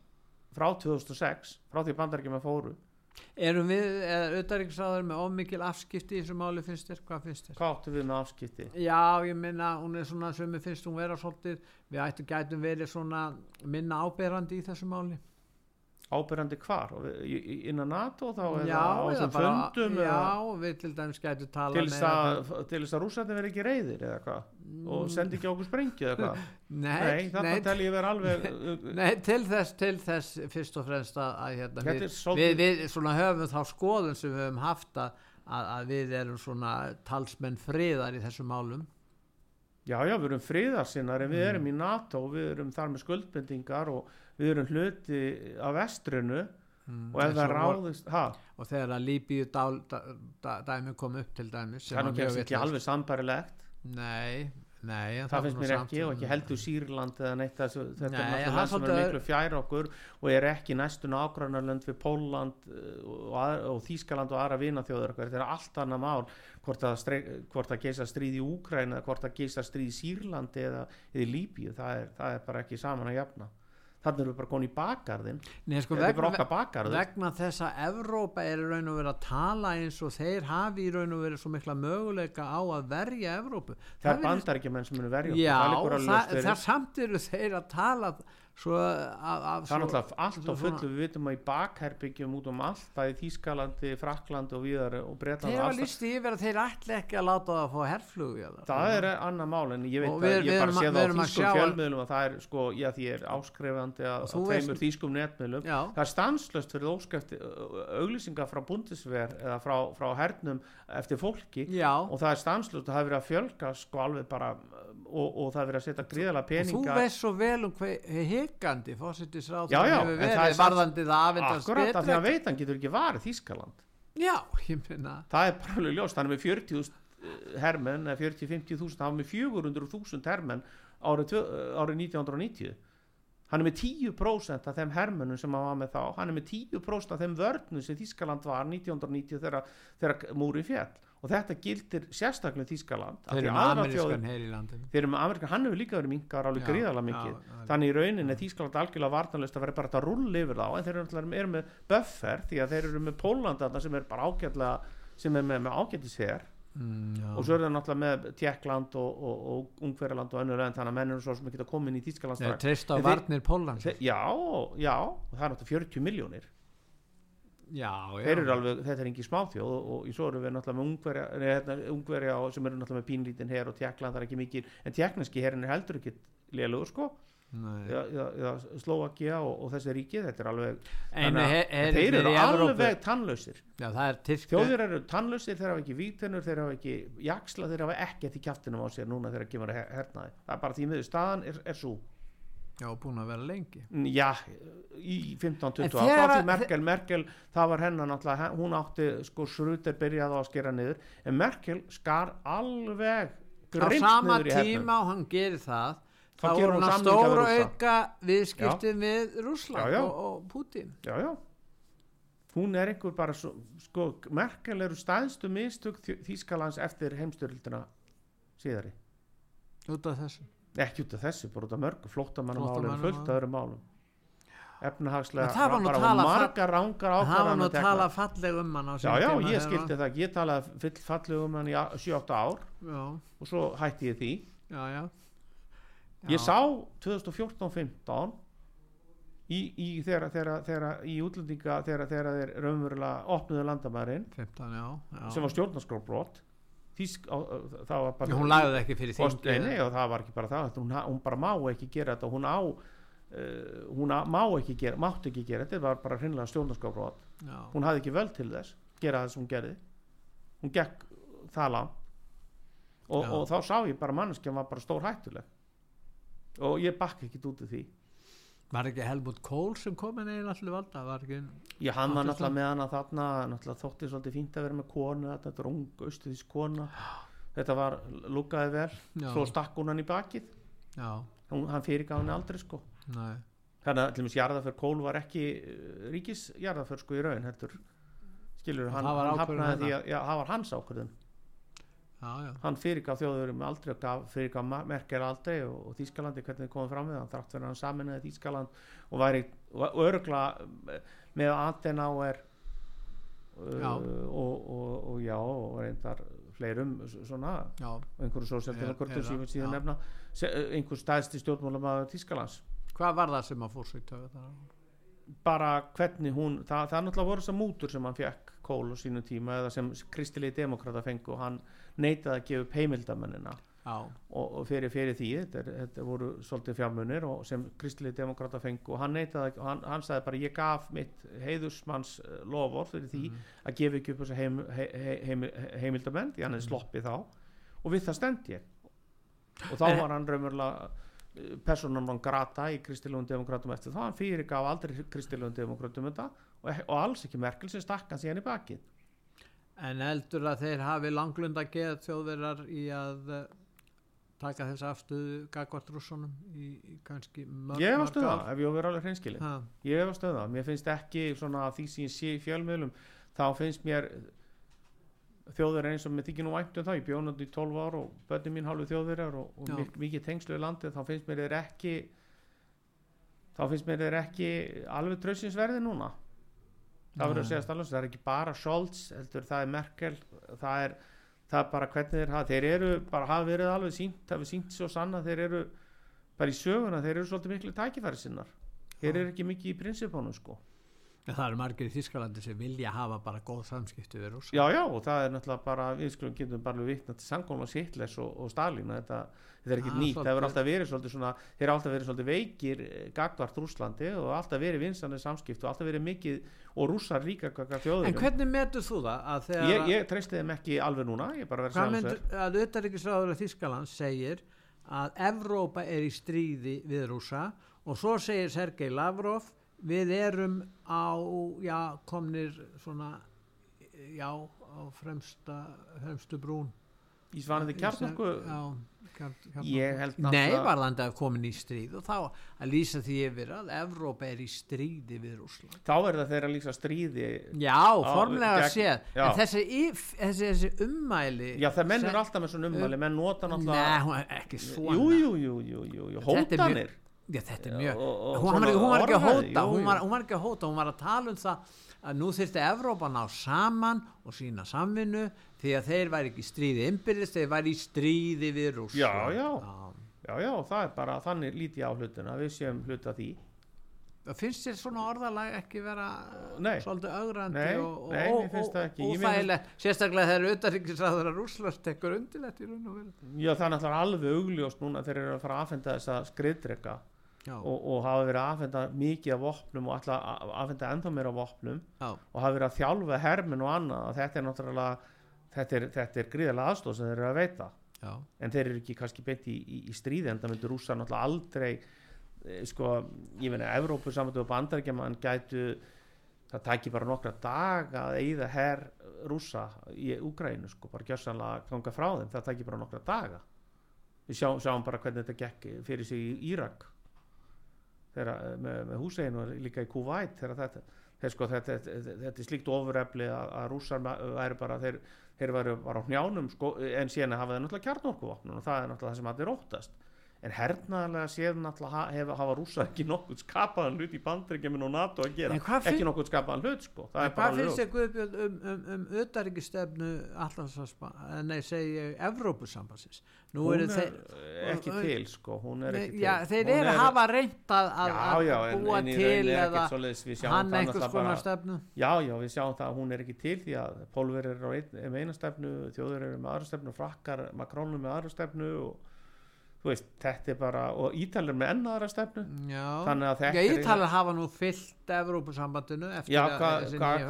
frá 2006 frá því bandarækjum að fóru. Erum við, eða auðvitaðriksraður með ómikil afskipti í þessu máli finnst þér, hvað finnst þér? hvað áttu við með afskipti? Já, ég minna, hún er svona sem mér finnst hún vera svolítið, við ættum gætum verið svona minna áberandi í þessu máli ábyrjandi hvar? Innan NATO þá Já, á þessum bara, fundum já, eða, við til dæmis gætum tala til þess að, til þess að rússarnir verið ekki reyðir eða hvað? Og sendi ekki okkur sprengju eða hvað? Nei, nei, þetta tel ég vera alveg Nei, til þess, til þess fyrst og fremst að, að hérna, við, við, við svona höfum þá skoðun sem við höfum haft að, að, við erum svona talsmenn friðar í þessum málum. Já, já, við erum friðarsinnar en við Mm. erum í NATO og við erum þar með skuldbendingar og við erum hluti af vestrinu mm, og ef það ráðist, ha, og þegar að Líbíu dál, da, da, dæmi kom upp til dæmis sem það er kannski ekki alveg sambarilegt nei, nei það var finnst mér ekki og ekki heldur Sýrland eða neitt þessu, þetta Nei, er það náttúrulega land sem er miklu fjær okkur og er ekki næstu nágrannarlönd við Póland uh, og, og Þýskaland og aðra vinaþjóður þetta er allt annað mál hvort að, strei- hvort að geisa stríð í Úkræn eða hvort að geisa stríð í Sýrlandi eða, eða í Líbíu, það er, það er bara ekki saman að jafna þannig erum við bara konið í bakgarðin Nei, sko, þetta er bara okkar bakgarður. vegna þess að Evrópa er raun og verið að tala eins og þeir hafi raun og verið svo mikla möguleika á að verja Evrópu. Það er virðist- bandaríkjumenn sem munu verja Já, það það, það samt eru þeir að tala svo af, af það er náttúrulega allt á fullu við vitum að í bakherbyggjum út um allt bæði Þýskalandi, Fraklandi og viðar og Bretland þeir hafa líst yfir að þeir ætli ekki að láta það að fá herflug það er annað mál en ég veit Og að við- ég bara að- sé það á að þýskum að- fjölmiðlum að það er sko, já því ég er áskrifandi að, að veist- þýskum netmiðlum. Já. það er stanslöst fyrir óskæfti auglýsingar frá bundisver eða frá, frá hernum eftir fólki. Já, og það er stanslöst og það er verið að fjölga sko alveg bara og, og það er verið að setja gríðala og þú peninga veist svo vel um já, hefur en það er verið samt- varðandi það afindast akkurat því að veit hann getur ekki varið Þýskaland. Já, ég minna það er bara ljóst, hann er með 40.000 hermenn, eða 40-50.000 hann er með 400.000 hermenn árið, tvö- árið 1990 hann er með 10% af þeim hermennum sem hann var með þá, hann er með 10% af þeim vörnum sem Þískaland var 1990 þegar, þegar múri fjall og þetta gildir sérstaklega Þískaland Þeir eru með amerískan heyr í landinu. þeir eru með Amerika, hann hefur líka verið minkar alveg já, mikið. þannig í rauninni Þískaland algjörlega varnalist að vera bara þetta rull yfir þá en þeir eru, eru með buffer því að þeir eru með Pólanda sem er bara ágætlega sem er með, með ágætis hér mm, og svo er það náttúrulega með Tjekkland og, og, og Ungverjaland og önnur en þannig að menn eru svo sem geta komin í Þískaland Nei, strax. treyst á En þeir- varnir Pólans Þeir- já, já, það er náttúrulega 40 miljónir Já, já. Þeir eru alveg, þetta er ekki smáþjóð og, og svo eru við náttúrulega með Ungverja, nei, hérna, Ungverja sem eru náttúrulega með pínlítinn her og Tjekkland það er ekki mikið, en tjekkneski herin er heldur ekki lélugur sko, eða, eða, Slovakia og, og þessi ríki, þetta er alveg að he- hernir þeir eru alveg tannlausir. Það er þjóðir eru tannlausir, þeir hafa ekki vítenur þeir hafa ekki jaksla, þeir hafa ekkert í kjaftinum á sér núna þegar kemur að her- hernaði. Það er bara því miður staðan er, er svo Já, búin að vera lengi. Já, í 15-20 En ár. Þegar frá því að- Merkel, Merkel það var hennar náttúrulega, hún átti sko Sruter byrjaði á að skera niður en Merkel skar alveg Á sama niður í hernum. tíma og hann gerir það Þá voru hún hann að stóra auka viðskiptin við Rússland Já, já. Og, og Putin já, já. Hún er einhver bara svo, sko, Merkel eru staðstu mistök Þý- Þýskalands eftir heimstyrildina síðari. Út af þessu ekki út af þessu, bara út af mörgu flóttamannamálum, Flóttamannamálum. fullt öðrum málum. Efnahagslega það var nú að tala falleg um hann já, já, ég skildi það. Ekki, ég talaði fallið um hann í 7-8 ár. Já, og svo hætti ég því. Já, já. Ég sá 2014-15 í, í þegar, þegar, þegar í útlendinga þegar þeir raunverulega opnuðu landamærin. 15, já, já. sem var stjórnarskróbrot Þísk, á, það var bara Hún lagði það ekki fyrir þingi nei, og það var ekki bara það hún, hún bara má ekki gera þetta hún á uh, hún á, má ekki gera, mátt ekki gera þetta var bara hreinlega stjórnarskrábrot Já, hún hafði ekki völd til þess gera það sem hún gerði. Hún gekk það langt og, og þá sá ég bara manneskjan var bara stór hættuleg og ég bakk ekki út af því Var ekki Helmut Kohl sem kom en einn allir valda? Var ekki ég hann var náttúrulega með hana þarna náttúrulega þótti svolítið fínt að vera með konu þetta var ung austuðis kona þetta var, lúkaði vel Já. svo stakk hún hann í bakið. Já, hún, hann fyrirgaf henni aldrei sko. Nei. Þannig að til dæmis jarðaför Kól var ekki ríkis jarðaför sko í raun heldur. Skilur Og hann, hann hafnaði því að já, það var hans ákvörðun já, já, hann fyrirgaf þjóðurum aldrei og gaf, fyrirgaf Merkel aldrei og, og Þýskalandi hvernig þið komið fram við hann þrátt fyrir hann saminnaði Þýskaland og væri og örgla með Adenauer uh, Já. og, og, og já og reyndar fleirum svona einhverju sósjaldemokratum Her- sem vil síðan nefna se- einhver stæðsti stjórnmálamaður Þýskalands. Hvað var það sem að fór svo í töðu þar bara hvernig hún það, það náttúrulega voru þessar mútur sem hann fekk kól á sínum tíma eða sem kristilegi demokrata fengu og hann neitaði að gefa já, og, og fyrir, fyrir því þetta, er, þetta voru svolítið fjármunir og sem kristilegi demokrata fengu. Og hann neitaði að- hann, hann sagði bara ég gaf mitt heiðusmanns lofur fyrir því að gefa ekki upp þessa heim, he, he, heim, heimildamenn því hann hefði sloppið þá. Og við það stend ég. Og þá En- var hann raunverulega personan non grata í kristilegum demokratum eftir. Það, hann fyrir gaf aldrei kristilegum demokratum þetta og, og alls ekki Merkel sem stakk hann síðan í bakið en heldur að þeir hafi langlunda geð þjóðverðar í að uh, taka þessa afstöðu gagvart rússunum í, í kannski mörg, ég hef að stöða, ef ég á að vera alveg hreinskilin Ha, ég hef að stöða, mér finnst ekki svona því sem ég sé í fjölmiðlum þá finnst mér þjóður eins og mér þykir nú vænt um það. Ég bjónandi í 12 ár og börnum mín hálfu þjóðverjar og, og mik mikið tengslu í landið þá finnst mér þeir ekki þá finnst mér þeir ekki alveg trössinsverði núna það verður að segja stallans, það er ekki bara Scholz heldur það er Merkel það er, það er bara hvernig þeir hafa þeir eru bara hafa verið alveg sínt það er sínt svo sann að þeir eru bara í söguna, þeir eru svolítið miklu tækifæri sinnar. Þeir eru ekki mikið í prinsipónum sko það eru margir í Þískalandi sem vilja hafa bara góð samskipti við rússa. Já já og það er náttúrulega bara við skulum getum bara vitna til Sangóla Sitles og, og Stalin þetta, þetta er ekki Ah, nýtt, það hefur svolítið. alltaf verið svolítið svona, þeir eru alltaf verið svolítið veikir eh, gagvart Rúslandi og alltaf verið vinsanir samskipt og alltaf verið mikið og rússar líka gagvart en hvernig metur þú það að þegar ég, ég treysti þeim ekki alveg núna ég er bara verið að myndur segja við erum á já, komnir svona já, á fremsta fremstu brún. Í svanandi kjarnorku? Já, kjarn, kjarnorku. Ég held Nei, náttúrulega- varðandi að komin í stríð og þá að lýsa því yfir að Evrópa er í stríði við Rúsland þá er það þeirra líka stríði Já, formlega gegn- séð. já. en þessi, þessi, þessi ummæli já það menn sem- eru alltaf með svona ummæli menn nota Nei, náttúrulega er ekki svona. Jú, jú, jú, jú, jú, jú, er mjög- hótanir Já, þetta er mjög, og- og hún, var hún var ekki að hóta, hún var, hún var ekki að hóta, hún var að tala um það að nú þyrfti Evrópa ná saman og sína samvinnu því að þeir væri ekki í stríði innbyrðist, þeir væri í stríði við Rússland. Já, já. já, já, það er bara þannig lítið á hlutina við séum hluta því Það finnst þér svona orðalag ekki vera Nei. svolítið ögrandi Nei, og, og, nei, og, og Ég meina- óþægilegt, sérstaklega þegar auðaríkisræður að Rússland tekkur undilegt í raun og veru. já, það er náttúrulega alveg augljóst núna þeir eru að fara að afhenda þessa skriðdrega og, og hafa verið að afhenda mikið af vopnum og ætla að afhenda ennþá meira af vopnum já, og hafa verið að þjálfa hermin og annað og þetta er náttúrulega þetta er, þetta er gríðarlega aðstóð sem þeir eru að veita. Já, en þeir eru ekki kannski beint í, í, í stríði en það myndur rúsa náttúrulega aldrei eh, sko, ég meina Evrópu samanlega og bandarækjaman gætu það tæki bara nokkra daga að eyða herr rúsa í Úgrænu sko, bara gjörsanlega ganga frá þeim það tæki bara nokkra daga. Við sjá, sjáum bara hvernig þetta gekk fyrir sig í Írak þegar, með, með húsegin og líka í Kuwait þegar þetta sko, þetta, þetta, þetta er slíkt ofurefli að, að rússar væru bara þeir, þeir væru bara á hnjánum sko, en síðan hafa þeir náttúrulega kjarnorkuvopnun og það er náttúrulega það sem allir óttast en hernaðarlega séð náttúrulega ha- hef, hafa rússar ekki nokkuð skapaðan hlut í bandryggjuminn og NATO að gera. En finn- ekki nokkuð skapaðan hlut sko. Það En er hvað finnst þér Guðbjörn um, um, um auðaríkistefnu allansaspa, nei segi ég Evrópusambansins nú hún er þeir eh, ekki og- til sko. Hún er ekki til. já, þeir eru að hafa reynt að, að, já, já, að en, búa en í til er eða hann það einhvers náttúrulega konar bara- stefnu? Já, já, við sjáum það að hún er ekki til því að Pólver er með eina stefnu, þjóður eru með aðra stefnu, frakkar, Makrónum með aðra stefnu og veist, þetta er bara, og Ítalir með enn aðra stefnu. að Ítalar hafa nú fyllt Evrópusambandinu eftir Já,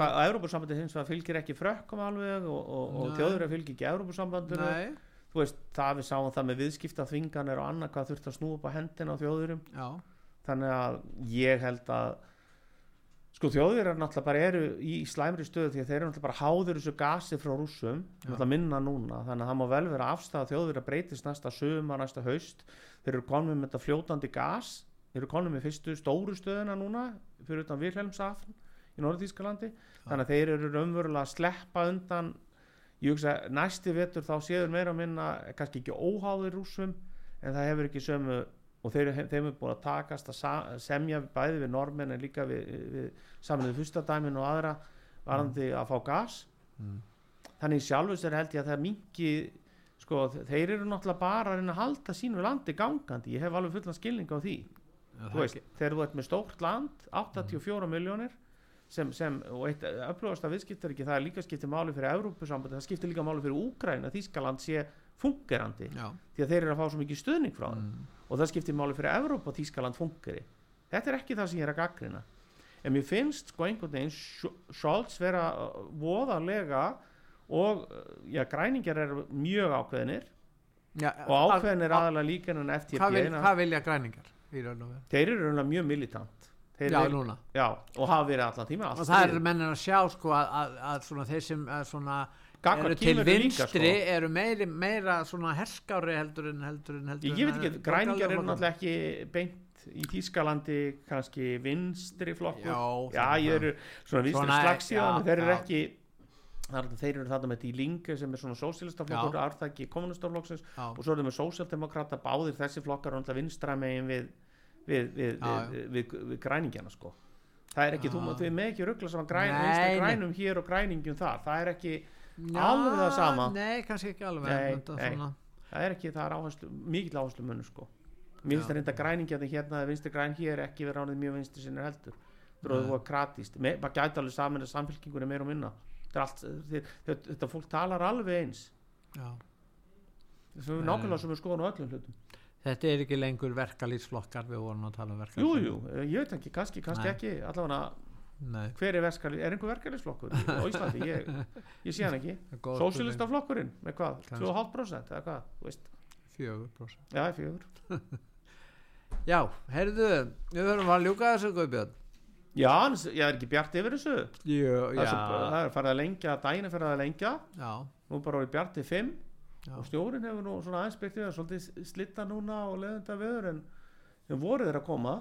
að- Evrópusambandi hins vegar fylgir ekki frökkum alveg og, og, og þjóður fylgir ekki Þú veist, það við sáum það með viðskipta þvinganir og annað hvað þurft að snúa upp á hendina á þjóðurum. já, þannig að ég held að sko þjóðir er náttúrulega bara eru í slæmri stöðu því að þeir eru náttúrulega bara háður þessu gasi frá rússum náttúrulega minna núna. Þannig að það má vel vera afstæða þjóðir að breytist næsta sumar, næsta haust. Þeir eru konum með þetta fljótandi gas. Þeir eru konum með fyrstu stóru stöðuna núna fyrir utan Vilhelmsafn í Norðískalandi þannig að þeir eru raunverulega að sleppa undan ég hugsa næsti vetur þá séður meira minna kannski ekki óháður rússum en það hefur ekki sömu og þeir, þeim er búin að takast að semja bæði við normenn en líka við, við saminuðu fyrstadæmin og aðra varandi að fá gas. Mm. þannig sjálfur sér held ég að það mingi sko þeir eru náttúrulega bara að reyna að halda sínu landi gangandi. Ég hef alveg fullan skilning á því. Já, þú það veist, ekki- þegar þú ert með stórt land 84 miljónir sem, sem, og eitt upplöfast af viðskiptar ekki það er líka skiptir máli fyrir Evrópusambandi það skiptir líka máli fyrir Úgræn að Þískaland sé fungerandi Já, því að þeir eru að fá svo mikið stuðning frá mm. Og það skiptir máli fyrir Evrópa og Þískaland fungeri þetta er ekki það sem ég er að gaggrina en mér finnst sko einhvern veginn Sch- Scholz vera uh, voðalega og uh, já, græningar eru mjög ákveðinir Já, og ákveðinir að- aðalega líka en FTP hvað, vil, hvað vilja græningar þeir eru mjög militant. Þeir Já, núna. Já, og hafa verið allan tíma og það er mennin að sjá sko að, að, að svona þeir sem svona eru til vinstri sko. eru meiri, meira svona herskári heldur en heldur en heldur Ég, ég veit ekki, græningar eru náttúrulega ekki beint í Þískalandi kannski vinstri flokkur. Já, já ég eru svona vinstri slagsíðan þeir eru ekki þeir eru þarna með Die Linke sem er svona sósílistaflokkur, arþæki kommunistaflokksins og svo eru með sósíaldemokrata báðir þessi flokkar og náttúrulega vinstra megin við við, við, við, græningjana sko. Það er ekki, Já. þú með ekki ruggla saman græn, grænum hér og græningjum þar. Það er ekki, Já, alveg það sama. nei, kannski ekki alveg Nei, nei. það er ekki, það er áherslu mikill áherslu munur sko. Mér finnst það reynda græningjarnir hérna eða vinstri græn hér ekki verið ánið mjög vinstri sinni heldur. Það er það kratist, maður gæti alveg saman að samfélkingunni meira og minna. Er allt, þetta, fólk talar alveg eins. Já. að við Nei. nákvæmlega sem við skoðum á öllum hlutum. Þetta er ekki lengur verkalýsflokkar við vorum að tala um jú, verkalýs jú, eh, ég veit ekki, kannski, kannski ekki. Allavega, Nei, hver er verkali er einhver verkalisflokkur á Íslandi? Ég, ég sé hann ekki, það er góð sósílista flokkurinn með hvað, Kannski. 2,5% eða hvað, þú veist, spurning. 4% já, fjögur. Já, heyrðu, við verðum að ljúka þessu Guðbjörn. Já, ég er ekki bjart yfir þessu? Jú, það er, svo, það er farið að lengja, er farið að lengja. Já, nú bara orðið bjart til 5 já. og stjórin hefur nú svona við að svolítið slitta núna og leðenda viður en, en voruð er að koma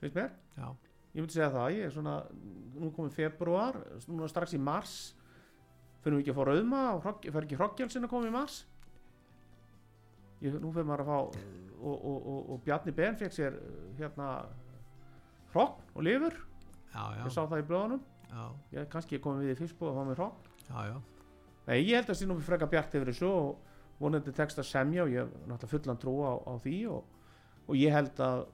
finnst mér, já. Ég myndi segja það ég er svona, nú komið februar núna strax í mars. Finnum við ekki að fá rauma fer ekki hroggjelsin að koma í mars? Ég, nú fyrir maður að fá og, og, og, og Bjarni Ben fekk sér hérna hrogg og lifur, Já, já, ég sá það í blöðunum. Já, ég kannski komið við í fyrstbúð að fá mér já. Nei, ég held að sé nú frekar bjart yfir þessu og vonandi tekst að semja og ég hef náttúrulega fullan trú á, á því og, og ég held að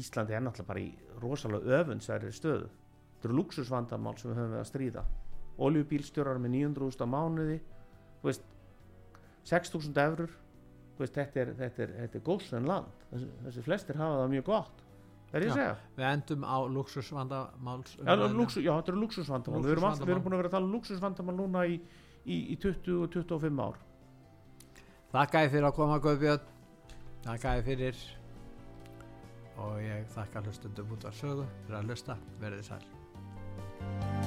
Íslandi er náttúrulega bara í rosalega öfunnsæri stöðu. Þetta eru luxusvandamál sem við höfum við að stríða. Oljubílstjórar með 900.000 á mánuði, þú veist, 6.000 eurur, veist, þetta er, er, er góðsvenn land. Þessi, þessi flestir hafa það mjög gott. Það er ég að segja. Við endum á luxusvandamáls Já, luxus, já, þetta eru luxusvandamál. Við erum, alltaf, við erum búin að vera að tala um luxusvandamál núna í, í, í 20-25 ár. Þakka ég fyrir að koma Guðbjörn Þakka ég fyrir og ég þakka hlustundum út af sögu. Fyrir að hlusta, verðið sæl